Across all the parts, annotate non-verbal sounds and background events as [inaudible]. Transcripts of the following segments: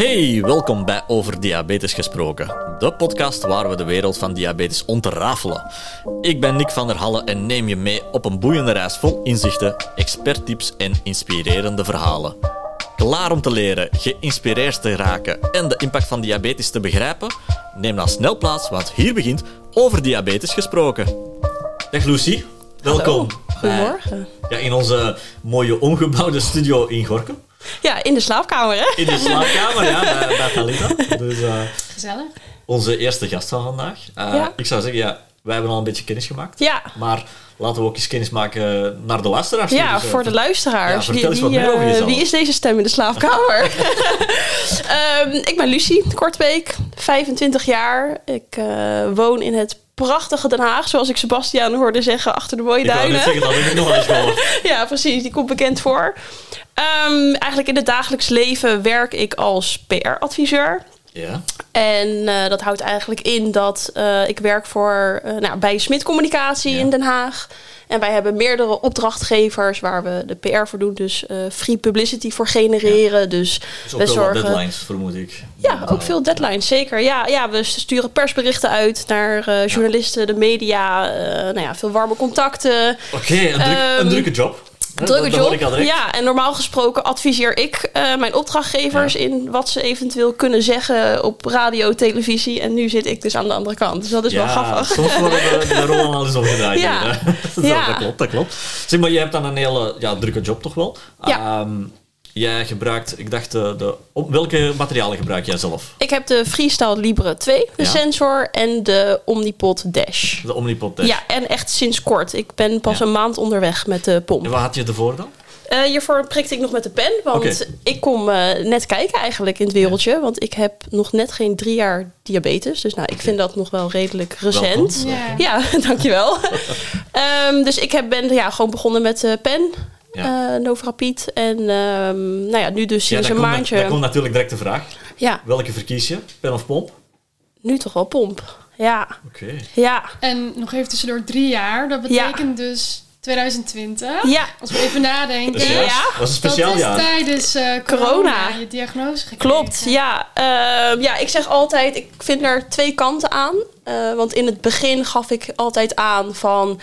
Hey, welkom bij Over Diabetes Gesproken, de podcast waar we de wereld van diabetes ontrafelen. Ik ben Nick van der Halle en neem je mee op een boeiende reis vol inzichten, experttips en inspirerende verhalen. Klaar om te leren, geïnspireerd te raken en de impact van diabetes te begrijpen? Neem dan snel plaats, want hier begint Over Diabetes Gesproken. Dag Lucie, welkom. Goedemorgen. Ja, in onze mooie ongebouwde studio in Gorkum. Ja, in de slaapkamer, hè? In de slaapkamer, ja, bij, bij Talita. Dus, eh, Gezellig. onze eerste gast van vandaag. Eh, Ja. Ik zou zeggen, ja, wij hebben al een beetje kennis gemaakt. Ja. Maar laten we ook eens kennis maken naar de luisteraars. Ja, Dus, eh, voor de Ja, luisteraars. vertel eens wie, wat meer over eh, jezelf. wie is deze stem in de slaapkamer? [laughs] Ehm, ik ben Lucie Kortweek, 25 jaar. Ik eh, woon in het prachtige Den Haag, zoals ik Sebastiaan hoorde zeggen, achter de mooie Ik duinen. zeggen, dat heb ik nog eens gehoord. [laughs] Ja, precies. Die komt bekend voor. Ehm, eigenlijk in het dagelijks leven werk ik als PR-adviseur. Ja, En eh, dat houdt eigenlijk in dat eh, ik werk voor uh, nou, bij Smit Communicatie Ja. in Den Haag. En wij hebben meerdere opdrachtgevers waar we de PR voor doen. Dus eh, free publicity voor genereren. Dus dus we zorgen. deadlines, vermoed ik. Ja, ook veel deadlines, zeker. Ja, ja, we sturen persberichten uit naar eh, journalisten, de media. eh, nou ja, veel warme contacten. Oké, een, druk- Ehm, een drukke job. Drukke job. Ja, en normaal gesproken adviseer ik eh, mijn opdrachtgevers Ja. in wat ze eventueel kunnen zeggen op radio, televisie. En nu zit ik dus aan de andere kant. Dus dat is wel grappig. soms worden de, [laughs] de rollen al eens omgedraaid. [laughs] Dat, Ja. dat klopt, dat klopt. Zeg maar, je hebt dan een hele ja, drukke job toch wel? Ja. Ehm, jij gebruikt, ik dacht, de, de, op, welke materialen gebruik jij zelf? Ik heb de Freestyle Libre 2, de Ja. sensor, en de Omnipod Dash. De Omnipod Dash. Ja, en echt sinds kort. Ik ben pas Ja. een maand onderweg met de pomp. En wat had je ervoor dan? Eh, hiervoor prikte ik nog met de pen, want ik kom eh, net kijken eigenlijk in het wereldje. Want ik heb nog net geen drie jaar diabetes. Dus nou, ik vind dat nog wel redelijk recent. Welkom. Ja. Ja, [laughs] dankjewel. [laughs] Ehm, dus ik heb, ben ja, gewoon begonnen met de pen, Ja. eh Novrapid. En ehm, nou ja, nu dus sinds een komt, maandje. daar komt natuurlijk direct de vraag. Ja, Welke verkies je? Pen of pomp? nu toch wel pomp. Ja, Oké. ja, En nog even tussendoor drie jaar. Dat betekent dus 2020. ja. Als we even nadenken. Dus Ja. was een speciaal dat is jaar. tijdens eh, corona, Corona. je diagnose gekregen. Klopt, ja. Ehm, ja, ik zeg altijd, ik vind er twee kanten aan. Eh, want in het begin gaf ik altijd aan van...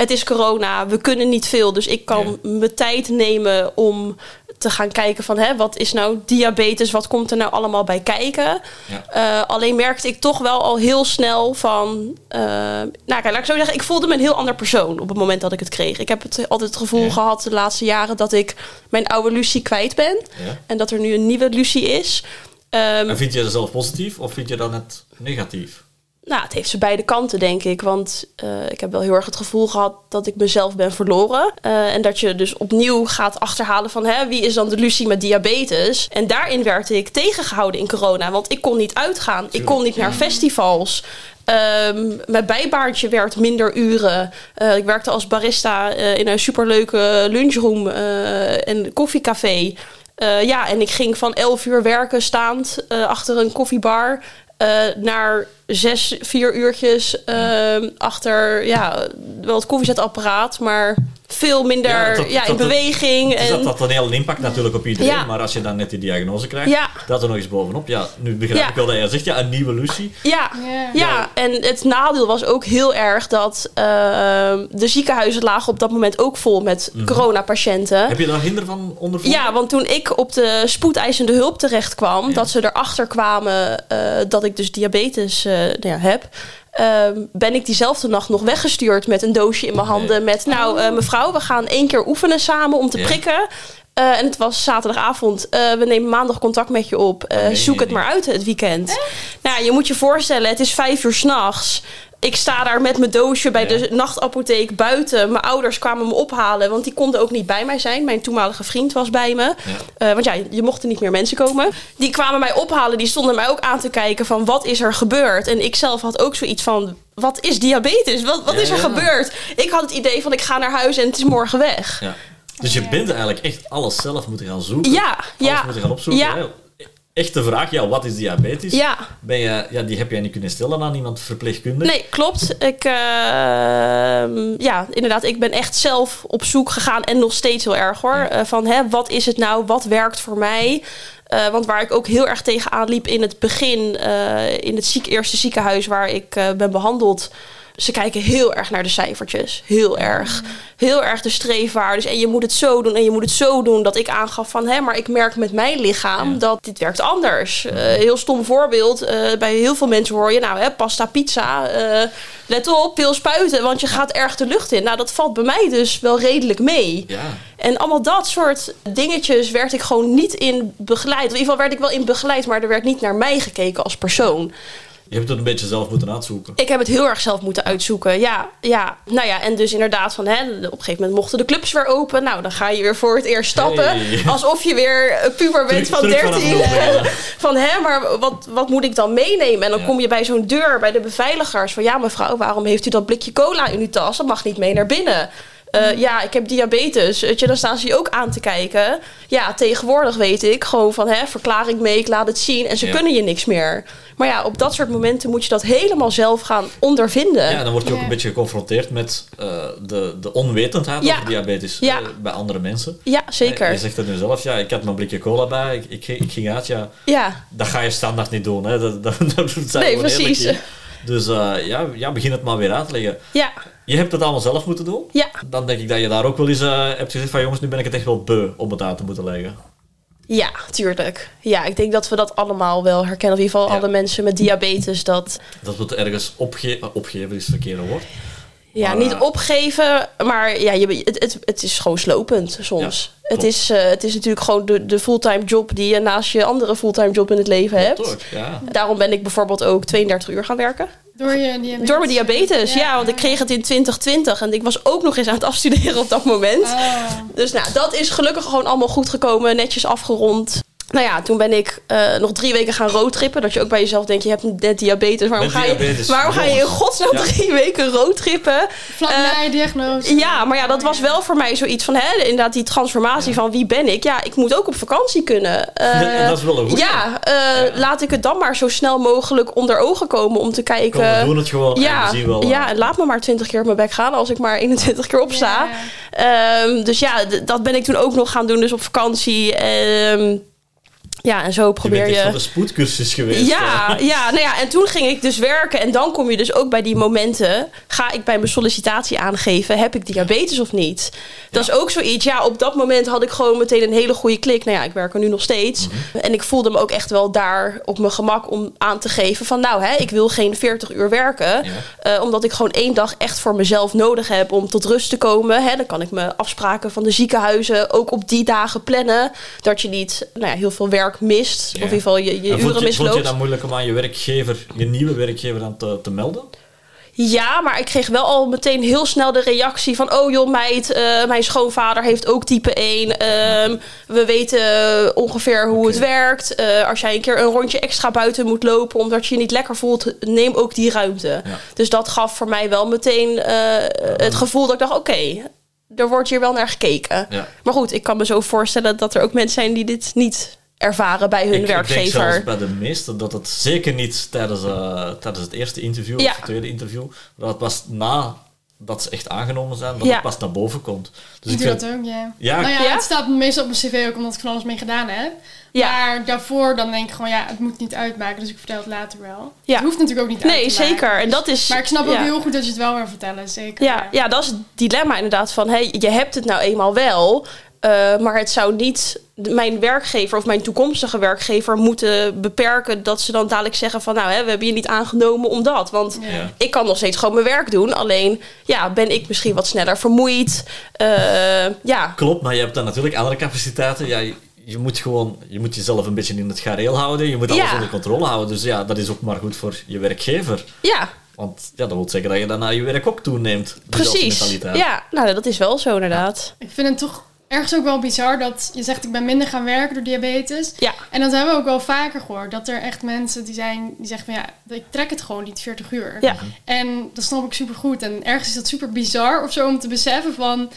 Het is corona, we kunnen niet veel. Dus ik kan mijn tijd nemen om te gaan kijken van... Hè, wat is nou diabetes, wat komt er nou allemaal bij kijken? Ja. Eh, alleen merkte ik toch wel al heel snel van... eh, nou, kijk, laat ik zo zeggen, ik voelde me een heel ander persoon op het moment dat ik het kreeg. Ik heb het altijd het gevoel Ja. gehad de laatste jaren dat ik mijn oude Lucie kwijt ben. Ja. En dat er nu een nieuwe Lucie is. Ehm, En vind je dat zelf positief of vind je dat net negatief? Nou, het heeft ze beide kanten, denk ik. Want eh, ik heb wel heel erg het gevoel gehad dat ik mezelf ben verloren. Eh, en dat je dus opnieuw gaat achterhalen van... Hè, wie is dan de Lucie met diabetes? En daarin werd ik tegengehouden in corona. Want ik kon niet uitgaan. Ik kon niet naar festivals. Ehm, mijn bijbaantje werd minder uren. Eh, ik werkte als barista in een superleuke lunchroom en koffiecafé. Ja, en ik ging van 11 uur werken staand achter een koffiebar eh, naar zes, vier uurtjes ehm, achter ja, wel het koffiezetapparaat, maar veel minder Ja, in beweging. Dus en, dat had een hele impact natuurlijk op iedereen. Ja. Maar als je dan net die diagnose krijgt, Ja. dat er nog eens bovenop. Ja, nu begrijp Ja. ik wel dat jij zegt, ja, een nieuwe Lucie. ja, Ja. Ja, en het nadeel was ook heel erg dat ehm, de ziekenhuizen lagen op dat moment ook vol met coronapatiënten. Heb je daar hinder van ondervonden? Ja, want toen ik op de spoedeisende hulp terecht kwam, Ja. dat ze erachter kwamen eh, dat ik dus diabetes eh, nou ja, heb. Ehm, ben ik diezelfde nacht nog weggestuurd met een doosje in mijn handen. Met, nou, eh, mevrouw, we gaan één keer oefenen samen om te prikken. Eh, en het was zaterdagavond. Eh, we nemen maandag contact met je op. Nee, zoek nee, het maar uit het weekend. Nou, je moet je voorstellen, het is vijf uur s'nachts. Ik sta daar met mijn doosje bij Ja. de nachtapotheek buiten. Mijn ouders kwamen me ophalen, want die konden ook niet bij mij zijn. Mijn toenmalige vriend was bij me. Eh, want ja, je mochten niet meer mensen komen. Die kwamen mij ophalen, die stonden mij ook aan te kijken van wat is er gebeurd. En ik zelf had ook zoiets van, wat is diabetes? Wat, wat Ja, is er gebeurd? Ik had het idee van ik ga naar huis en het is morgen weg. Ja. Dus je bent eigenlijk echt alles zelf moeten gaan zoeken. Ja, Alles ja. moeten gaan opzoeken. Echte vraag, ja, wat is diabetes? Ja. Ben je, ja, die heb jij niet kunnen stellen aan iemand verpleegkundige? Nee, klopt. Ik, uh, ja, inderdaad, ik ben echt zelf op zoek gegaan en nog steeds heel erg hoor. Ja. Uh, van hè, wat is het nou? Wat werkt voor mij? Uh, want waar ik ook heel erg tegenaan liep in het begin, uh, in het ziek, eerste ziekenhuis waar ik ben behandeld. Ze kijken heel erg naar de cijfertjes. Heel erg. Heel erg de streefwaardes. En je moet het zo doen en je moet het zo doen. Dat ik aangaf van, hè, maar ik merk met mijn lichaam ja. dat dit werkt anders. Uh, heel stom voorbeeld. Uh, bij heel veel mensen hoor je, nou, hè, pasta, pizza. Uh, let op, veel spuiten, want je gaat erg de lucht in. Nou, dat valt bij mij dus wel redelijk mee. Ja. En allemaal dat soort dingetjes werd ik gewoon niet in begeleid. In ieder geval werd ik wel in begeleid, maar er werd niet naar mij gekeken als persoon. Je hebt het een beetje zelf moeten uitzoeken. Ik heb het heel erg zelf moeten uitzoeken. Ja, ja. Nou ja, en dus inderdaad van, hè, op een gegeven moment mochten de clubs weer open. Nou, dan ga je weer voor het eerst stappen. Hey. Alsof je weer puber bent van terug 13. vanaf nul, ja. [laughs] van, hè, maar wat, wat moet ik dan meenemen? En dan Ja. kom je bij zo'n deur, bij de beveiligers. Van, ja mevrouw, waarom heeft u dat blikje cola in uw tas? Dat mag niet mee naar binnen. Eh, ja, ik heb diabetes. Weet je, dan staan ze je ook aan te kijken. Ja, tegenwoordig weet ik gewoon van hè, verklaring mee, ik laat het zien en ze Ja. kunnen je niks meer. Maar ja, op dat soort momenten moet je dat helemaal zelf gaan ondervinden. Ja, dan word je ook Ja. een beetje geconfronteerd met eh, de, de onwetendheid Ja. over diabetes Ja. eh, bij andere mensen. Ja, zeker. Je zegt het nu zelf, ja, ik had mijn blikje cola bij, ik, ik, ging- ik ging uit, ja. Ja, Dat ga je standaard niet doen, hè. Dat, dat, [laughs] dat zijn we Nee, eerlijk precies. Dus eh, ja, ja, begin het maar weer uit te leggen. ja, Je hebt het allemaal zelf moeten doen. ja, Dan denk ik dat je daar ook wel eens eh, hebt gezegd van jongens, nu ben ik het echt wel beu om het uit te moeten leggen. ja, tuurlijk. Ja, ik denk dat we dat allemaal wel herkennen. Of in ieder geval Ja. alle mensen met diabetes. Dat Dat we het ergens opge opgeven is het verkeerde woord. Ja, Maar, niet opgeven, maar ja, je, het, het, het is gewoon slopend soms. Ja, het, is, eh, het is natuurlijk gewoon de, de fulltime job die je naast je andere fulltime job in het leven hebt. Toch, ja. Daarom ben ik bijvoorbeeld ook 32 uur gaan werken. Door je diabetes. Door mijn diabetes, ja. want ik kreeg het in 2020 en ik was ook nog eens aan het afstuderen op dat moment. Oh. Dus nou, dat is gelukkig gewoon allemaal goed gekomen, netjes afgerond. Nou ja, toen ben ik eh, nog drie weken gaan roadtrippen. Dat je ook bij jezelf denkt, je hebt net diabetes. Waarom, ga je, waarom ga je in godsnaam Ja. drie weken roadtrippen? Vlak Eh, na je diagnose. Ja, maar ja, dat was wel voor mij zoiets van, hè, inderdaad, die transformatie van wie ben ik? Ja, ik moet ook op vakantie kunnen. [laughs] Eh, Ja, dat is wel een goeie. Ja, eh, laat ik het dan maar zo snel mogelijk onder ogen komen om te kijken. Kom, we doen het gewoon Ja, en we zien wel. eh, ja, en laat me maar 20 keer op mijn bek gaan als ik maar 21 keer opsta. Ehm, dus ja, dat ben ik toen ook nog gaan doen, dus op vakantie. Ehm, ja, en zo je probeer echt je. van de spoedcursus geweest. Ja, ja, nou ja, en toen ging ik dus werken. En dan kom je dus ook bij die momenten. Ga ik bij mijn sollicitatie aangeven, heb ik diabetes of niet? Dat is ook zoiets. Ja, op dat moment had ik gewoon meteen een hele goede klik. Nou ja, ik werk er nu nog steeds. Mhm. En ik voelde me ook echt wel daar op mijn gemak om aan te geven van... nou, hè, ik wil geen 40 uur werken. Ja. Eh, omdat ik gewoon één dag echt voor mezelf nodig heb om tot rust te komen. Hè, dan kan ik mijn afspraken van de ziekenhuizen ook op die dagen plannen. Dat je niet nou ja, heel veel werk mist. Of in ieder geval je, je En uren vond, je, vond misloopt. je dat moeilijk om aan je werkgever, je nieuwe werkgever aan te, te melden? Ja, maar ik kreeg wel al meteen heel snel de reactie van... oh joh meid, eh, mijn schoonvader heeft ook type 1. Ehm, we weten ongeveer hoe het werkt. Eh, als jij een keer een rondje extra buiten moet lopen... omdat je je niet lekker voelt, neem ook die ruimte. Ja. Dus dat gaf voor mij wel meteen eh, het gevoel dat ik dacht... oké, er wordt hier wel naar gekeken. Ja. Maar goed, ik kan me zo voorstellen dat er ook mensen zijn... die dit niet ervaren bij hun ik, Ik denk werkgever. zelfs bij de meesten dat het zeker niet tijdens, eh, tijdens het eerste interview Ja. of het tweede interview, dat pas na dat ze echt aangenomen zijn, dat Ja. het pas naar boven komt. Dus Ik ik doe vind, dat ook, ja. Ja. Nou ja, Ja? het staat meestal op mijn cv ook omdat ik van alles mee gedaan heb. Ja. Maar daarvoor dan denk ik gewoon, ja, het moet niet uitmaken. Dus ik vertel het later wel. Ja. Het hoeft natuurlijk ook niet uit Nee, te maken. zeker. En dat is, Maar ik snap ook ja. heel goed dat je het wel wil vertellen, zeker. Ja, ja, dat is het dilemma inderdaad van... Hey, je hebt het nou eenmaal wel... eh, maar het zou niet mijn werkgever of mijn toekomstige werkgever moeten beperken... dat ze dan dadelijk zeggen van... nou, hè, we hebben je niet aangenomen omdat. Want Ja. Ik kan nog steeds gewoon mijn werk doen. Alleen, ja, ben ik misschien wat sneller vermoeid. Eh, ja, Klopt, maar je hebt dan natuurlijk andere capaciteiten. Ja, je, je moet gewoon, je moet jezelf een beetje in het gareel houden. Je moet alles Ja. onder controle houden. Dus ja, dat is ook maar goed voor je werkgever. ja, Want ja, dat wil zeggen dat je naar je werk ook toeneemt. die precies. Ja, nou, dat is wel zo inderdaad. Ik vind het toch ergens ook wel bizar dat je zegt ik ben minder gaan werken door diabetes. Ja, En dat hebben we ook wel vaker gehoord. Dat er echt mensen die zijn die zeggen van ja, ik trek het gewoon niet 40 uur. ja, En dat snap ik super goed. En ergens is dat super bizar of zo om te beseffen van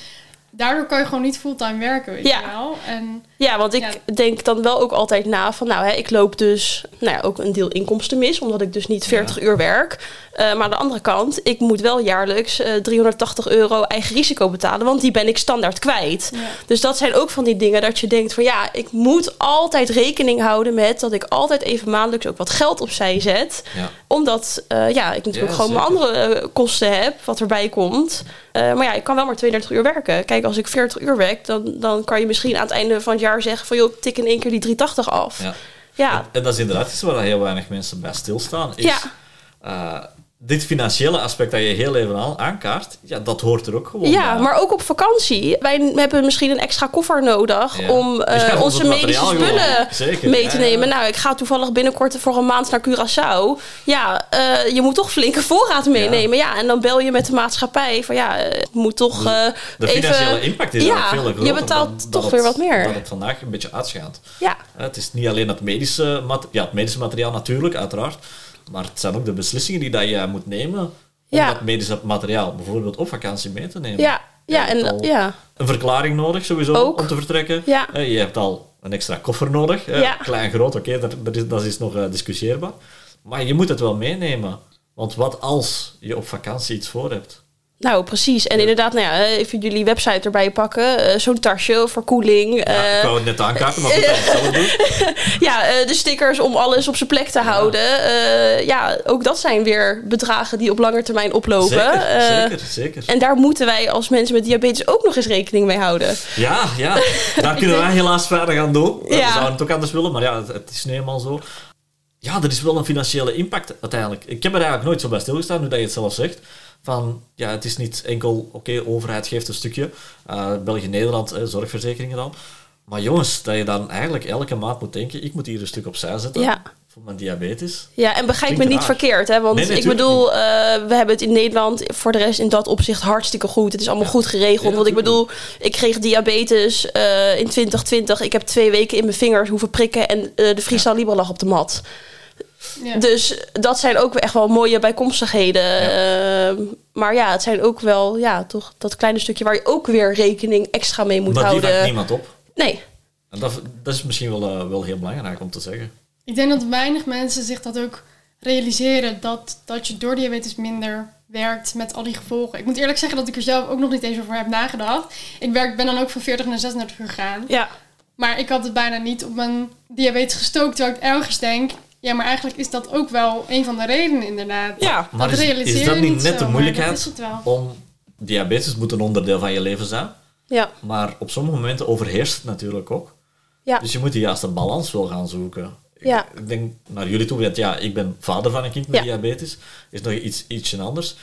daardoor kan je gewoon niet fulltime werken, weet Ja. je wel. En Ja, want ik Ja. denk dan wel ook altijd na van, nou, hè, ik loop dus nou ja, ook een deel inkomsten mis, omdat ik dus niet 40 uur werk. Eh, maar aan de andere kant, ik moet wel jaarlijks eh, 380 euro eigen risico betalen, want die ben ik standaard kwijt. ja. Dus dat zijn ook van die dingen dat je denkt van, ja, ik moet altijd rekening houden met dat ik altijd even maandelijks ook wat geld opzij zet. Ja. Omdat, eh, ja, ik natuurlijk Ja, gewoon mijn andere eh, kosten heb, wat erbij komt. Eh, maar ja, ik kan wel maar 32 uur werken. Kijk, als ik 40 uur werk, dan, dan kan je misschien aan het einde van het jaar zeggen van... joh, ik tik in één keer die 380 af. Ja. Ja, En, en dat is inderdaad iets waar heel weinig mensen bij stilstaan. Is, Ja. eh, dit financiële aspect dat je heel even aan, aankaart, ja, dat hoort er ook gewoon ja, bij. maar ook op vakantie. Wij hebben misschien een extra koffer nodig Ja. om eh, onze medische spullen Zeker, mee te ja. nemen. Nou, ik ga toevallig binnenkort voor een maand naar Curaçao. Ja, eh, je moet toch flinke voorraad meenemen. Ja. en dan bel je met de maatschappij van ja, eh, ik moet toch eh, De even... financiële impact is Ja, veel groter je betaalt dan- toch dat weer het- wat meer. Dat het vandaag een beetje uitschaadt. Ja, Het is niet alleen het medische, mat- ja, het medische materiaal natuurlijk, uiteraard. Maar het zijn ook de beslissingen die dat je moet nemen om Ja. dat medische materiaal bijvoorbeeld op vakantie mee te nemen. ja, ja, en ja. Een verklaring nodig sowieso Ook. om te vertrekken. Ja. Eh, Je hebt al een extra koffer nodig. Ja. Klein, groot, oké, dat, dat, is, dat is nog eh, discussieerbaar. Maar je moet het wel meenemen. Want wat als je op vakantie iets voor hebt? Nou, precies. En inderdaad, nou ja, even jullie website erbij pakken. eh, Zo'n tasje, verkoeling. Ja, eh, ik wou het net aankaarten, maar ik. [laughs] Ja, eh, de stickers om alles op zijn plek te houden. Eh, ja, ook dat zijn weer bedragen die op lange termijn oplopen. Zeker, Eh, zeker, zeker. En daar moeten wij als mensen met diabetes ook nog eens rekening mee houden. Ja, ja, daar kunnen wij helaas verder gaan doen. We Ja. zouden het ook anders willen, maar ja, het, het is nu eenmaal zo. Ja, er is wel een financiële impact uiteindelijk. Ik heb er eigenlijk nooit zo bij stilgestaan, nu dat je het zelf zegt. Van, ja, het is niet enkel, oké, overheid geeft een stukje. eh, België-Nederland, eh, zorgverzekeringen dan. Maar jongens, dat je dan eigenlijk elke maand moet denken, ik moet hier een stuk opzij zetten Ja. voor mijn diabetes. Ja, en begrijp me niet raar. verkeerd, hè? Want Nee, nee, ik bedoel, eh, we hebben het in Nederland voor de rest in dat opzicht hartstikke goed. Het is allemaal goed geregeld. Ja, want ik bedoel, ik kreeg diabetes eh, in 2020. Ik heb twee weken in mijn vingers hoeven prikken en de Friesal Libre lag op de mat. Ja. Dus dat zijn ook echt wel mooie bijkomstigheden. Ehm, maar ja, het zijn ook wel ja, toch dat kleine stukje waar je ook weer rekening extra mee moet maar die houden. vangt niemand op. Nee. En dat, dat is misschien wel, eh, wel heel belangrijk om te zeggen. Ik denk dat weinig mensen zich dat ook realiseren. Dat, dat je door diabetes minder werkt met al die gevolgen. Ik moet eerlijk zeggen dat ik er zelf ook nog niet eens over heb nagedacht. Ik werk, ben dan ook van 40 naar 36 uur gegaan. Ja. Maar ik had het bijna niet op mijn diabetes gestookt. Terwijl ik ergens denk... Ja, maar eigenlijk is dat ook wel een van de redenen inderdaad. Ja. Maar dat is, realiseer is dat je niet niet net zo, de moeilijkheid dat is het wel. om... Diabetes moet een onderdeel van je leven zijn. Ja. Maar op sommige momenten overheerst het natuurlijk ook. Ja. Dus je moet de juiste balans wel gaan zoeken. Ja. Ik, ik denk naar jullie toe, want ja, ik ben vader van een kind met Ja. diabetes. Is nog iets, ietsje anders.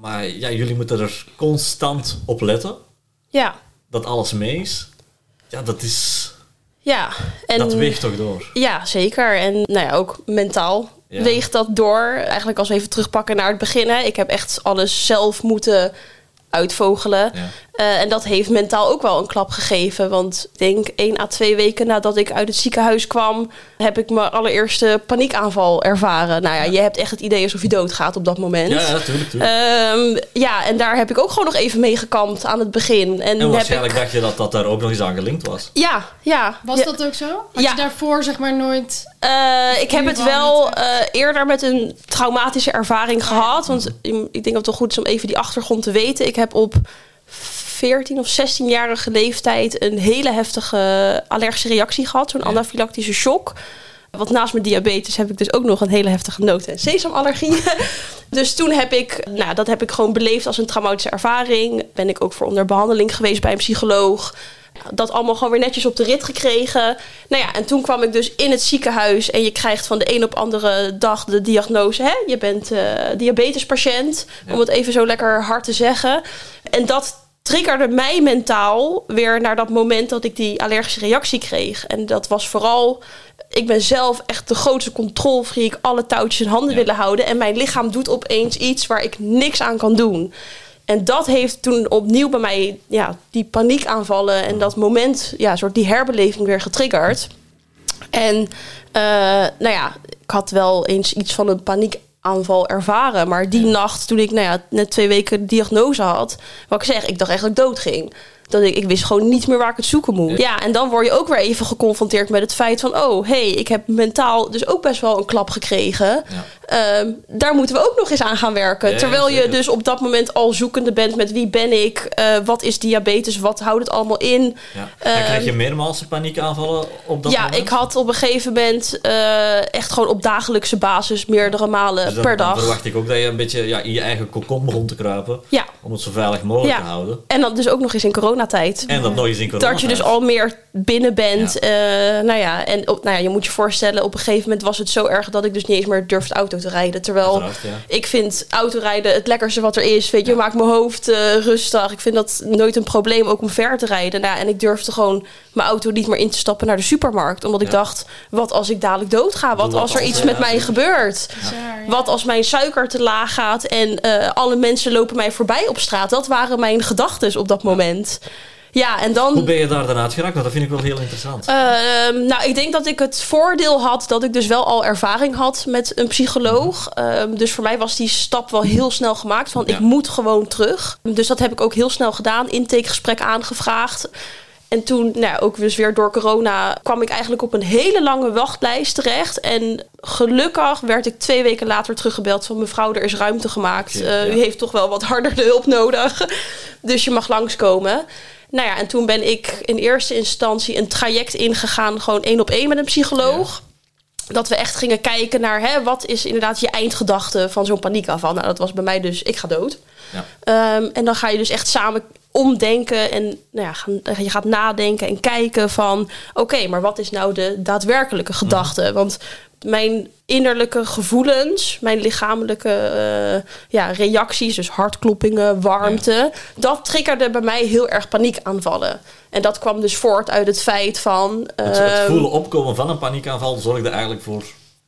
Maar ja, jullie moeten er constant op letten Ja. dat alles mee is. Ja, dat is... Ja. En Dat weegt toch door. Ja, zeker. En nou ja, ook mentaal Ja. weegt dat door. Eigenlijk als we even terugpakken naar het begin. Hè. Ik heb echt alles zelf moeten uitvogelen. Ja. Eh, en dat heeft mentaal ook wel een klap gegeven. Want ik denk één à twee weken nadat ik uit het ziekenhuis kwam... heb ik mijn allereerste paniekaanval ervaren. Nou ja, je hebt echt het idee alsof je doodgaat op dat moment. Ja, ja, tuurlijk, tuurlijk. Ehm, ja, en daar heb ik ook gewoon nog even mee gekampt aan het begin. En, en heb waarschijnlijk ik... dacht je dat dat daar ook nog eens aan gelinkt was. Ja, ja. Was Ja. dat ook zo? Had Ja. je daarvoor zeg maar nooit... Eh, ik heb het wel eh, eerder met een traumatische ervaring gehad. Want ik denk dat het wel goed is om even die achtergrond te weten. Ik heb op 14 of 16-jarige leeftijd een hele heftige allergische reactie gehad. Zo'n Ja. anafylactische shock. Want naast mijn diabetes heb ik dus ook nog een hele heftige noten- en sesamallergie. [laughs] dus toen heb ik, nou, dat heb ik gewoon beleefd als een traumatische ervaring. Ben ik ook voor onder behandeling geweest bij een psycholoog. Dat allemaal gewoon weer netjes op de rit gekregen. Nou ja, en toen kwam ik dus in het ziekenhuis. En je krijgt van de een op andere dag de diagnose. Hè? Je bent eh diabetespatiënt. Om het even zo lekker hard te zeggen. En dat triggerde mij mentaal weer naar dat moment dat ik die allergische reactie kreeg. En dat was vooral. Ik ben zelf echt de grootste controlfreak. Alle touwtjes in handen Ja. willen houden. En mijn lichaam doet opeens iets waar ik niks aan kan doen. En dat heeft toen opnieuw bij mij ja, die paniekaanvallen en dat moment, ja, soort die herbeleving weer getriggerd. En eh, nou ja, ik had wel eens iets van een paniekaanval ervaren. Maar die nacht, toen ik nou ja, net twee weken de diagnose had, wat ik zeg, ik dacht echt dat ik dood ging. Dat ik, ik wist gewoon niet meer waar ik het zoeken moet. Ja. en dan word je ook weer even geconfronteerd met het feit van... oh, hey, ik heb mentaal dus ook best wel een klap gekregen. Ehm, daar moeten we ook nog eens aan gaan werken. Ja, Terwijl je dus op dat moment al zoekende bent met wie ben ik... eh, wat is diabetes, wat houdt het allemaal in... Ja. Dan krijg je Ehm, meermaals paniekaanvallen op dat ja, moment? ik had op een gegeven moment eh, echt gewoon op dagelijkse basis meerdere malen Dus per dan dag. verwacht ik ook dat je een beetje ja, in je eigen kokon begon te kruipen. Ja. Om het zo veilig mogelijk Ja. te houden. En dan dus ook nog eens in coronatijd. En dat eens in corona. Dat je dus al meer binnen bent. eh, nou ja, en op, nou ja, je moet je voorstellen, op een gegeven moment was het zo erg dat ik dus niet eens meer durfde auto te rijden. Terwijl Uiteraard, ja. ik vind autorijden het lekkerste wat er is. Weet je, maakt mijn hoofd eh, rustig. Ik vind dat nooit een probleem, ook om ver te rijden. Nou, en ik durfde gewoon mijn auto niet meer in te stappen naar de supermarkt. Omdat ik dacht, wat als ik dadelijk doodga? Wat Wat als er als, iets ja, met mij gebeurt? Wat als mijn suiker te laag gaat en eh, alle mensen lopen mij voorbij op straat? Dat waren mijn gedachten op dat moment. Ja, en dan. Hoe ben je daar dan uitgeraakt? Dat vind ik wel heel interessant. Ehm, nou, ik denk dat ik het voordeel had dat ik dus wel al ervaring had met een psycholoog. Ehm, dus voor mij was die stap wel heel snel gemaakt van Ja. ik moet gewoon terug. Dus dat heb ik ook heel snel gedaan, intakegesprek aangevraagd. En toen, nou ook dus weer door corona, kwam ik eigenlijk op een hele lange wachtlijst terecht. En gelukkig werd ik twee weken later teruggebeld van mevrouw, er is ruimte gemaakt. Eh, ja. U heeft toch wel wat harder de hulp nodig. Dus je mag langskomen. Nou ja, en toen ben ik in eerste instantie een traject ingegaan, gewoon één op één met een psycholoog. Dat we echt gingen kijken naar hè, wat is inderdaad je eindgedachte van zo'n paniekaanval. Nou, dat was bij mij dus, ik ga dood. Ja. Ehm, en dan ga je dus echt samen omdenken en nou ja, gaan, je gaat nadenken en kijken van... oké, maar wat is nou de daadwerkelijke gedachte? Want mijn innerlijke gevoelens, mijn lichamelijke eh, ja, reacties... dus hartkloppingen, warmte... dat triggerde bij mij heel erg paniekaanvallen. En dat kwam dus voort uit het feit van... Het, het ehm, voelen opkomen van een paniekaanval zorgde eigenlijk voor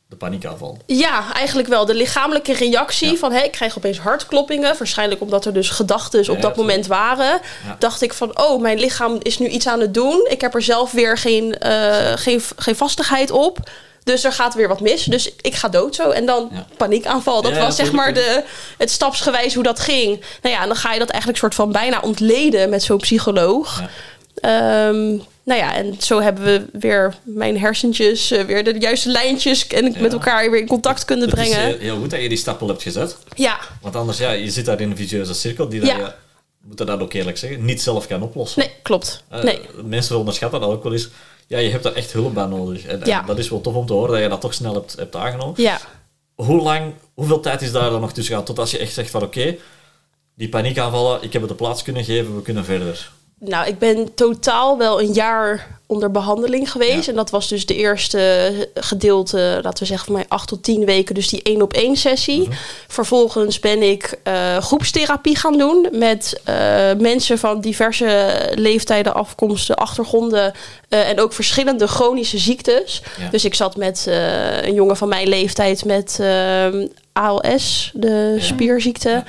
de paniekaanval. Ja, eigenlijk wel. De lichamelijke reactie Ja. van hé, ik krijg opeens hartkloppingen. Waarschijnlijk omdat er dus gedachten op dat moment waren. Ja. Dacht ik van oh, mijn lichaam is nu iets aan het doen. Ik heb er zelf weer geen, eh, geen, geen vastigheid op. Dus er gaat weer wat mis. Dus ik ga dood zo. En dan Ja. paniekaanval. Dat Ja, was zeg maar de, het stapsgewijs hoe dat ging. Nou ja, en dan ga je dat eigenlijk soort van bijna ontleden met zo'n psycholoog. Ja. Ehm, nou ja, en zo hebben we weer mijn hersentjes, eh, weer de juiste lijntjes en Ja. met elkaar weer in contact kunnen is brengen. eh, heel goed dat je die stappen hebt gezet. Ja, Want anders, ja, je zit daar in een vicieuze cirkel die dat Ja. je, we moeten dat ook eerlijk zeggen, niet zelf kan oplossen. nee, klopt. Eh, Nee. Mensen onderschatten dat ook wel eens. Ja, je hebt daar echt hulp bij nodig. En, en Ja. dat is wel tof om te horen dat je dat toch snel hebt, hebt aangenomen. Ja. Hoe lang, hoeveel tijd is daar dan nog tussen gaan tot als je echt zegt van oké, die paniekaanvallen, ik heb het de plaats kunnen geven, we kunnen verder. Nou, ik ben totaal wel een jaar onder behandeling geweest. Ja. En dat was dus de eerste gedeelte, laten we zeggen van mij acht tot tien weken, dus die één op één sessie. Mhm. Vervolgens ben ik eh, groepstherapie gaan doen met eh, mensen van diverse leeftijden, afkomsten, achtergronden eh, en ook verschillende chronische ziektes. Ja. Dus ik zat met een jongen van mijn leeftijd met ALS, de Ja. spierziekte.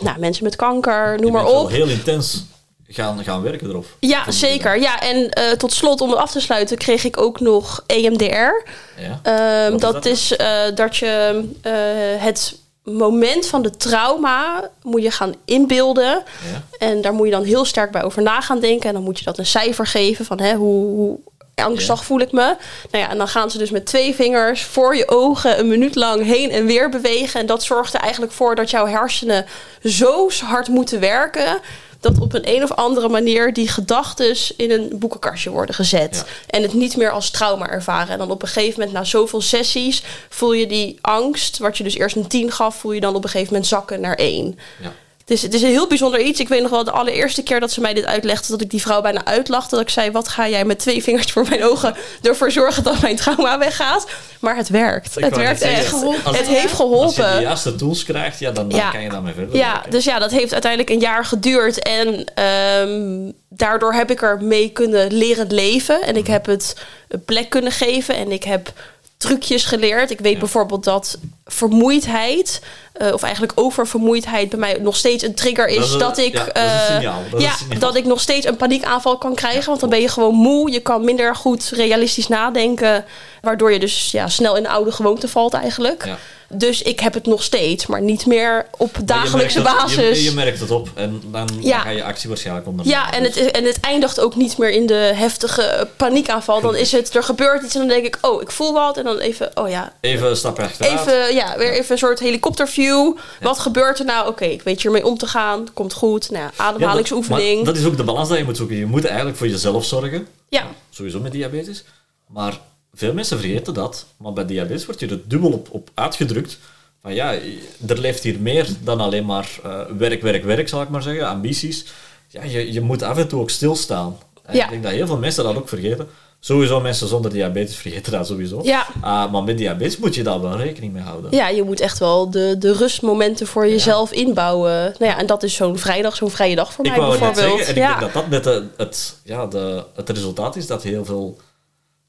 Nou, mensen met kanker, noem maar op. heel intens gaan, gaan werken erop. Ja, zeker. Ja, en eh, tot slot, om het af te sluiten, kreeg ik ook nog EMDR. Ja. Ehm, Wat is dat, dat is eh, dat je eh, het moment van de trauma moet je gaan inbeelden. Ja. En daar moet je dan heel sterk bij over na gaan denken. En dan moet je dat een cijfer geven van hè, hoe, hoe angstig Ja. voel ik me. Nou ja, en dan gaan ze dus met twee vingers voor je ogen een minuut lang heen en weer bewegen. En dat zorgt er eigenlijk voor dat jouw hersenen zo hard moeten werken. Dat op een een of andere manier die gedachten in een boekenkastje worden gezet. Ja. En het niet meer als trauma ervaren. En dan op een gegeven moment, na zoveel sessies, voel je die angst, wat je dus eerst een 10 gaf, voel je dan op een gegeven moment zakken naar 1. Ja. Het is, het is een heel bijzonder iets. Ik weet nog wel de allereerste keer dat ze mij dit uitlegde, dat ik die vrouw bijna uitlachte. Dat ik zei: Wat ga jij met twee vingers voor mijn ogen ervoor zorgen dat mijn trauma weggaat? Maar het werkt. Ik het werkt echt. geholpen. als- het heeft Als je geholpen. de juiste tools krijgt, ja, dan, dan Ja. kan je daarmee verder Ja, werken. dus ja, dat heeft uiteindelijk een jaar geduurd. En ehm, daardoor heb ik er mee kunnen leren leven. En Mhm. ik heb het een plek kunnen geven. En ik heb trucjes geleerd. Ik weet Ja. bijvoorbeeld dat vermoeidheid... eh, of eigenlijk oververmoeidheid bij mij nog steeds een trigger is. Dat is een- dat ik, ja, signaal, ja, dat ik nog steeds een paniekaanval kan krijgen. Want dan ben je gewoon moe. Je kan minder goed realistisch nadenken. Waardoor je dus ja, snel in de oude gewoonte valt eigenlijk. Dus ik heb het nog steeds, maar niet meer op je dagelijkse basis. Je, je merkt het op en dan, Ja. ga je actie waarschijnlijk ondernemen. Ja, en het, en het eindigt ook niet meer in de heftige paniekaanval. Dan is het, er gebeurt iets en dan denk ik, oh, ik voel wat. En dan even, oh ja, Even een stapje achteruit. even, ja, weer even een soort helikopterview. Wat gebeurt er nou? Oké, ik weet hiermee om te gaan. Komt goed. Nou, Ja, dat- ademhalingsoefening. maar dat is ook de balans die je moet zoeken. Je moet eigenlijk voor jezelf zorgen. ja, Sowieso met diabetes. Maar veel mensen vergeten dat. Maar bij diabetes wordt je er dubbel op, op uitgedrukt. Van ja, er leeft hier meer dan alleen maar eh, werk, werk, werk, zal ik maar zeggen. Ambities. Ja, je, je moet af en toe ook stilstaan. Ja. Ik denk dat heel veel mensen dat ook vergeten. Sowieso mensen zonder diabetes vergeten dat sowieso. Ja. Ah, maar met diabetes moet je daar wel rekening mee houden. ja, je moet echt wel de, de rustmomenten voor jezelf inbouwen. Nou ja, en dat is zo'n vrijdag, zo'n vrije dag voor Ik mij net bijvoorbeeld. zeggen, en ik denk dat dat net het, ja, de, het resultaat is dat heel veel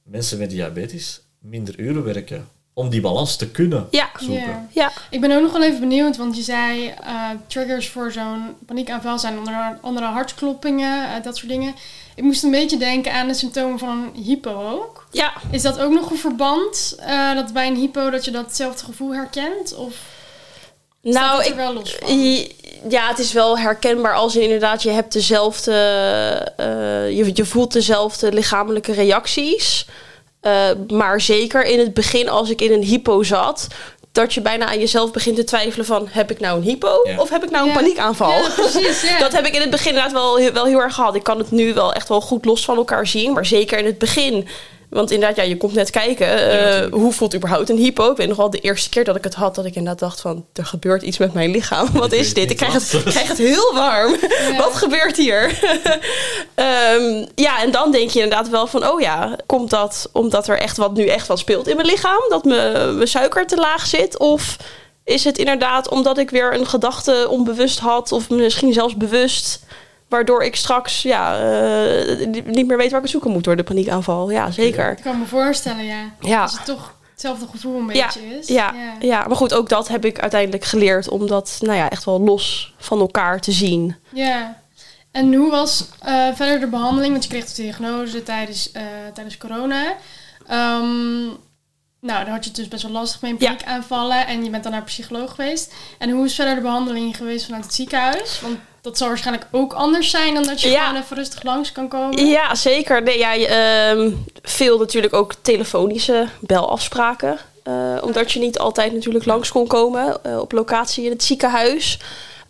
mensen met diabetes minder uren werken om die balans te kunnen Ja. zoeken. Ja. ja, Ik ben ook nog wel even benieuwd, want je zei eh, triggers voor zo'n paniekaanval zijn onder andere hartkloppingen, eh, dat soort dingen. Ik moest een beetje denken aan de symptomen van een hypo ook. ja. Is dat ook nog een verband, eh, dat bij een hypo dat je datzelfde gevoel herkent? Of Nou, er ik, wel los van? Ja, het is wel herkenbaar als je inderdaad, je hebt dezelfde, eh, je, je voelt dezelfde lichamelijke reacties. Eh, maar zeker in het begin, als ik in een hypo zat, dat je bijna aan jezelf begint te twijfelen van, heb ik nou een hypo Ja. of heb ik nou een Ja. paniekaanval? Ja, precies, ja. [laughs] Dat heb ik in het begin inderdaad wel, wel heel erg gehad. Ik kan het nu wel echt wel goed los van elkaar zien, maar zeker in het begin. Want inderdaad, ja, je komt net kijken. eh, hoe voelt überhaupt een hypo? Ik weet nog wel de eerste keer dat ik het had, dat ik inderdaad dacht van... er gebeurt iets met mijn lichaam. Wat is dit? Ik krijg het, ik krijg het heel warm. Ja. Wat gebeurt hier? [laughs] Ehm, ja, en dan denk je inderdaad wel van... oh ja, komt dat omdat er echt wat, nu echt wat speelt in mijn lichaam? Dat mijn, mijn suiker te laag zit? Of is het inderdaad omdat ik weer een gedachte onbewust had... of misschien zelfs bewust... Waardoor ik straks ja, eh, niet meer weet waar ik het zoeken moet door de paniekaanval. Ja, zeker. Ik kan me voorstellen, ja. Ja. Als het toch hetzelfde gevoel een Ja, beetje is. ja, ja. maar goed, ook dat heb ik uiteindelijk geleerd om dat nou ja, echt wel los van elkaar te zien. Ja. En hoe was eh, verder de behandeling? Want je kreeg de diagnose tijdens, eh, tijdens corona. Ehm, nou, daar had je het dus best wel lastig mee, Ja. paniekaanvallen. En je bent dan naar een psycholoog geweest. En hoe is verder de behandeling geweest vanuit het ziekenhuis? Want dat zal waarschijnlijk ook anders zijn dan dat je Ja. gewoon even rustig langs kan komen. Ja, zeker. Nee, ja, je, ehm, veel natuurlijk ook telefonische belafspraken. Eh, omdat je niet altijd natuurlijk langs kon komen eh, op locatie in het ziekenhuis.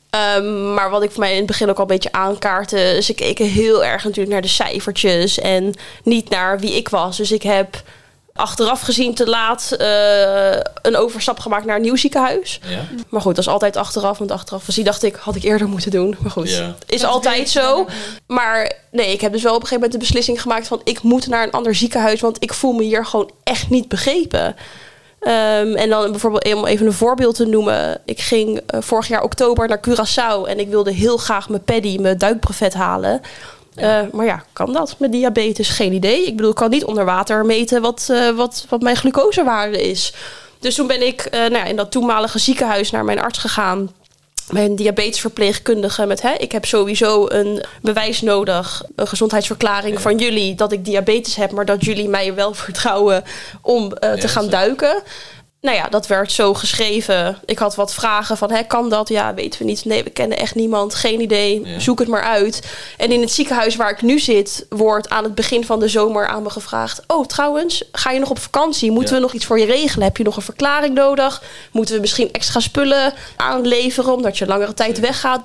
Ehm, maar wat ik voor mij in het begin ook al een beetje aankaartte... ze keken heel erg natuurlijk naar de cijfertjes... en niet naar wie ik was. Dus ik heb achteraf gezien te laat eh, een overstap gemaakt naar een nieuw ziekenhuis. Ja? Maar goed, dat is altijd achteraf. Want achteraf gezien dacht ik, had ik eerder moeten doen. Maar goed, Ja. is Dat altijd zo. Maar nee, ik heb dus wel op een gegeven moment de beslissing gemaakt van... ik moet naar een ander ziekenhuis, want ik voel me hier gewoon echt niet begrepen. Ehm, en dan bijvoorbeeld om even een voorbeeld te noemen. Ik ging eh, vorig jaar oktober naar Curaçao... en ik wilde heel graag mijn paddy, mijn duikbrevet halen... Eh, maar ja, kan dat met diabetes? Geen idee. Ik bedoel, ik kan niet onder water meten wat, eh, wat, wat mijn glucosewaarde is. Dus toen ben ik eh, nou ja, in dat toenmalige ziekenhuis naar mijn arts gegaan. Mijn diabetesverpleegkundige met... Hè, ik heb sowieso een bewijs nodig, een gezondheidsverklaring van jullie... dat ik diabetes heb, maar dat jullie mij wel [laughs] vertrouwen om te gaan duiken. Nou ja, dat werd zo geschreven. Ik had wat vragen van, hè, kan dat? Ja, weten we niet. Nee, we kennen echt niemand. Geen idee. Ja. Zoek het maar uit. En in het ziekenhuis waar ik nu zit, wordt aan het begin van de zomer aan me gevraagd... Oh, trouwens, ga je nog op vakantie? Moeten Ja. we nog iets voor je regelen? Heb je nog een verklaring nodig? Moeten we misschien extra spullen aanleveren omdat je langere tijd weggaat?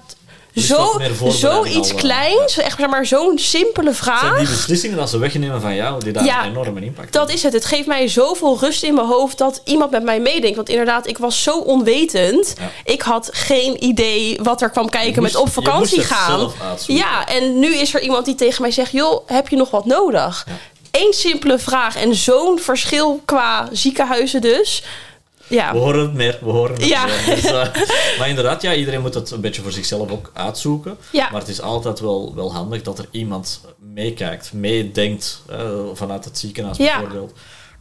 Dus Zo, zoiets eh, kleins, echt zeg maar zo'n simpele vraag. Zijn die beslissingen dat ze wegnemen van jou, die daar Ja, een enorme impact Dat is het. Het geeft mij zoveel rust in mijn hoofd dat iemand met mij meedenkt. Want inderdaad, ik was zo onwetend. Ja. Ik had geen idee wat er kwam kijken met op vakantie gaan. Ja, en nu is er iemand die tegen mij zegt: joh, heb je nog wat nodig? Eén simpele vraag en zo'n verschil qua ziekenhuizen dus. Ja, We horen het meer, we horen het Ja. meer. [laughs] Dus, eh, maar inderdaad, ja, iedereen moet het een beetje voor zichzelf ook uitzoeken. Ja. Maar het is altijd wel, wel handig dat er iemand meekijkt, meedenkt eh, vanuit het ziekenhuis bijvoorbeeld.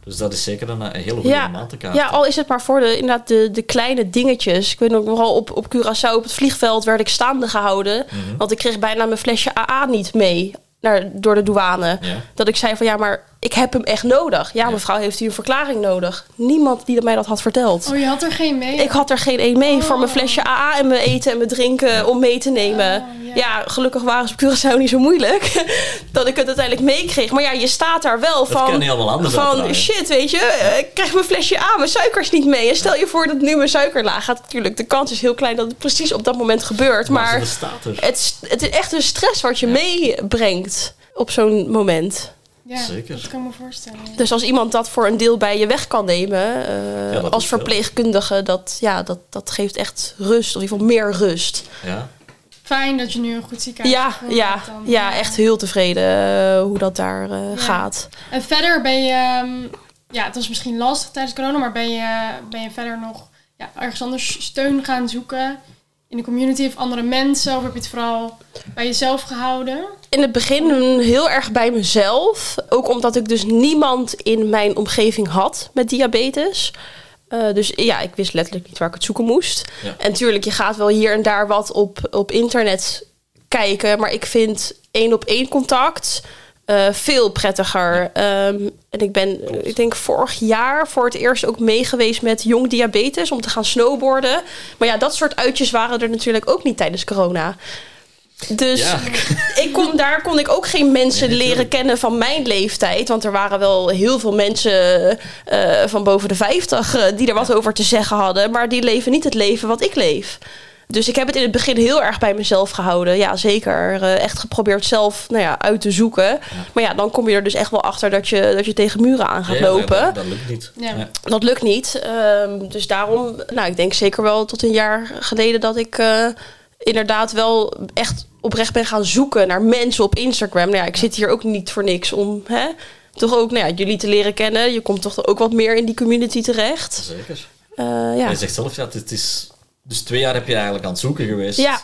Dus dat is zeker een, een hele goede ja. te kaarten. ja, al is het maar voor de, inderdaad de, de kleine dingetjes. Ik weet nog wel, op, op Curaçao op het vliegveld werd ik staande gehouden. Mhm. Want ik kreeg bijna mijn flesje AA niet mee naar, door de douane. Ja. Dat ik zei van ja, maar ik heb hem echt nodig. Ja, mevrouw, heeft u een verklaring nodig? Niemand die mij dat had verteld. Oh, je had er geen mee? Ik had er geen één mee voor mijn Oh. flesje AA en mijn eten en mijn drinken om mee te nemen. Oh, ja. ja. gelukkig waren ze op Curaçao niet zo moeilijk. [laughs] dat ik het uiteindelijk meekreeg. Maar ja, je staat daar wel van... kan heel wel anders Van shit, weet je, eh, ik krijg mijn flesje A, mijn suikers niet mee. En stel je voor dat nu mijn suiker laag gaat. Natuurlijk, de kans is heel klein dat het precies op dat moment gebeurt. Maar er. het, is- het is echt een stress wat je meebrengt op zo'n moment. Ja, Zeker. dat kan ik me voorstellen. ja. Dus als iemand dat voor een deel bij je weg kan nemen, eh, Ja, dat als wel. verpleegkundige, dat, ja, dat, dat geeft echt rust. Of in ieder geval meer rust. Ja. Fijn dat je nu een goed ziekenhuis Ja, ja, hebt dan. ja, echt heel tevreden eh, hoe dat daar eh, Ja. gaat. En verder ben je... ehm, ja, het was misschien lastig tijdens corona, maar ben je, ben je verder nog ja, ergens anders steun gaan zoeken? In de community of andere mensen? Of heb je het vooral bij jezelf gehouden? In het begin heel erg bij mezelf. Ook omdat ik dus niemand in mijn omgeving had met diabetes. Eh, dus ja, ik wist letterlijk niet waar ik het zoeken moest. Ja. En tuurlijk, je gaat wel hier en daar wat op, op internet kijken. Maar ik vind één op één contact eh, veel prettiger. Ehm, en ik ben, ik denk vorig jaar voor het eerst ook meegeweest met jong diabetes om te gaan snowboarden. Maar ja, dat soort uitjes waren er natuurlijk ook niet tijdens corona. Dus Ja. ik kon, daar kon ik ook geen mensen Nee, leren kennen van mijn leeftijd. Want er waren wel heel veel mensen eh, van boven de 50 eh, die er wat over te zeggen hadden. Maar die leven niet het leven wat ik leef. Dus ik heb het in het begin heel erg bij mezelf gehouden. Ja, zeker. Eh, echt geprobeerd zelf nou ja, uit te zoeken. Maar ja, dan kom je er dus echt wel achter dat je, dat je tegen muren aan gaat Ja, lopen. Dat, dat lukt niet. Ja. Ja. Dat lukt niet. Ehm, dus daarom, nou, ik denk zeker wel tot een jaar geleden dat ik eh, inderdaad wel echt oprecht ben gaan zoeken naar mensen op Instagram. Nou ja, ik zit hier ook niet voor niks om hè, toch ook nou ja, jullie te leren kennen. Je komt toch ook wat meer in die community terecht. Zeker. Eh, ja. Hij zegt zelf, ja, het is... Dus twee jaar heb je eigenlijk aan het zoeken geweest. Ja.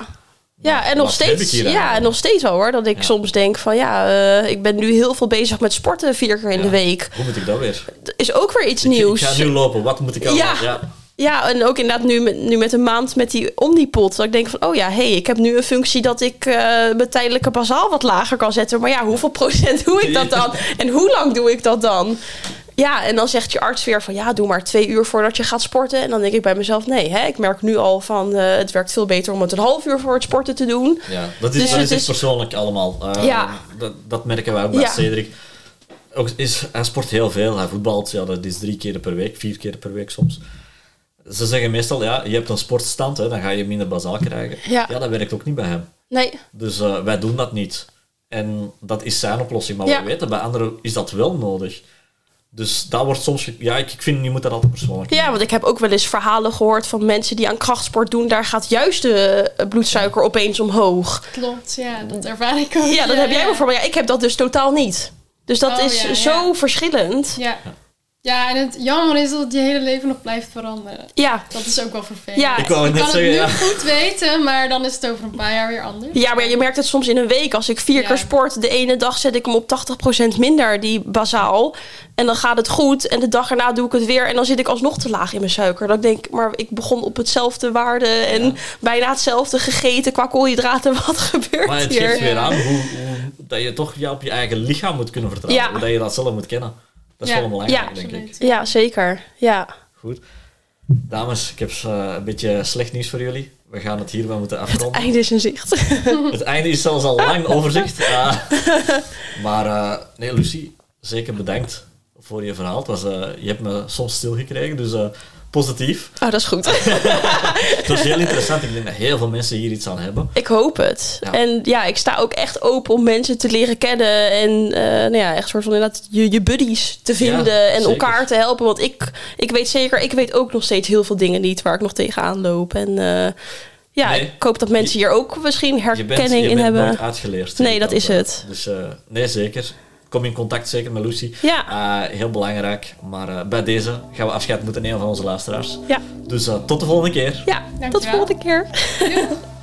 Ja, en nog steeds, ja, en nog steeds wel hoor. Dat ik Ja. soms denk van ja, eh, ik ben nu heel veel bezig met sporten vier keer in Ja. de week. Hoe moet ik dat weer? Dat is ook weer iets Ik- nieuws. Ik ga nu lopen, wat moet ik allemaal... Ja. Ja. Ja, en ook inderdaad nu met, nu met een maand met die Omnipot. Dat ik denk van, oh ja, hey, ik heb nu een functie dat ik eh, mijn tijdelijke bazaal wat lager kan zetten. Maar ja, hoeveel procent [laughs] doe ik dat dan? En hoe lang doe ik dat dan? Ja, en dan zegt je arts weer van, ja, doe maar twee uur voordat je gaat sporten. En dan denk ik bij mezelf, nee, hè, ik merk nu al van, eh, het werkt veel beter om het een half uur voor het sporten te doen. Ja, dat is, Dus dat het is persoonlijk allemaal. Eh, Ja. dat, dat merken wij ook bij Ja. Cedric. Ook is, hij sport heel veel. Hij voetbalt, ja, dat is drie keer per week, vier keer per week soms. Ze zeggen meestal, ja, je hebt een sportstand, hè, dan ga je minder bazaal krijgen. Ja. dat werkt ook niet bij hem. Nee, Dus eh, wij doen dat niet. En dat is zijn oplossing. Maar Ja. we weten, bij anderen is dat wel nodig. Dus dat wordt soms... Ja, ik, ik vind, je moet dat altijd persoonlijk Ja, want ik heb ook wel eens verhalen gehoord van mensen die aan krachtsport doen. Daar gaat juist de eh, bloedsuiker opeens omhoog. Klopt, ja, dat ervaar ik ook. Ja, dat heb jij bijvoorbeeld. Ja, ik heb dat dus totaal niet. Dus dat Oh, is ja, zo ja. verschillend. Ja. Ja, en het jammer is dat het je hele leven nog blijft veranderen. Ja. Dat is ook wel vervelend. Ja, Ik kan zeggen, het nu ja. goed weten, maar dan is het over een paar jaar weer anders. Ja, maar je merkt het soms in een week. Als ik vier Ja. keer sport, de ene dag zet ik hem op 80% minder, die bazaal. En dan gaat het goed. En de dag erna doe ik het weer. En dan zit ik alsnog te laag in mijn suiker. Ik denk, maar ik begon op hetzelfde waarde. En Ja. bijna hetzelfde gegeten qua koolhydraten. [laughs] Wat gebeurt Maar het hier? geeft weer aan hoe, hoe- dat je toch ja, op je eigen lichaam moet kunnen vertrouwen. Ja. Hoe dat je dat zelf moet kennen. Dat is Ja. wel belangrijk, Ja. denk ik. Ja, zeker. Ja. Goed. Dames, ik heb eh, een beetje slecht nieuws voor jullie. We gaan het hierbij moeten afronden. Einde is in zicht. [laughs] Het einde is zelfs al lang overzicht. Eh, maar eh, nee, Lucie, zeker bedankt voor je verhaal. Het was, eh, je hebt me soms stilgekregen, dus eh, positief. Oh, dat is goed. [laughs] Het was heel interessant. Ik denk dat heel veel mensen hier iets aan hebben. Ik hoop het. Ja. En ja, ik sta ook echt open om mensen te leren kennen. En eh, nou ja, echt soort van inderdaad je, je buddies te vinden. Ja, en zeker. elkaar te helpen. Want ik, ik weet zeker, ik weet ook nog steeds heel veel dingen niet waar ik nog tegenaan loop. En eh, ja, Nee. ik hoop dat mensen hier ook misschien Je bent, herkenning je in bent hebben. nooit uitgeleerd. Nee, dat is het. Dus eh, nee, zeker. Kom in contact zeker met Lucie. Ja. Eh, heel belangrijk. Maar eh, bij deze gaan we afscheid moeten nemen van onze luisteraars. Ja, Dus eh, tot de volgende keer. ja tot de Dankjewel. volgende keer. [laughs]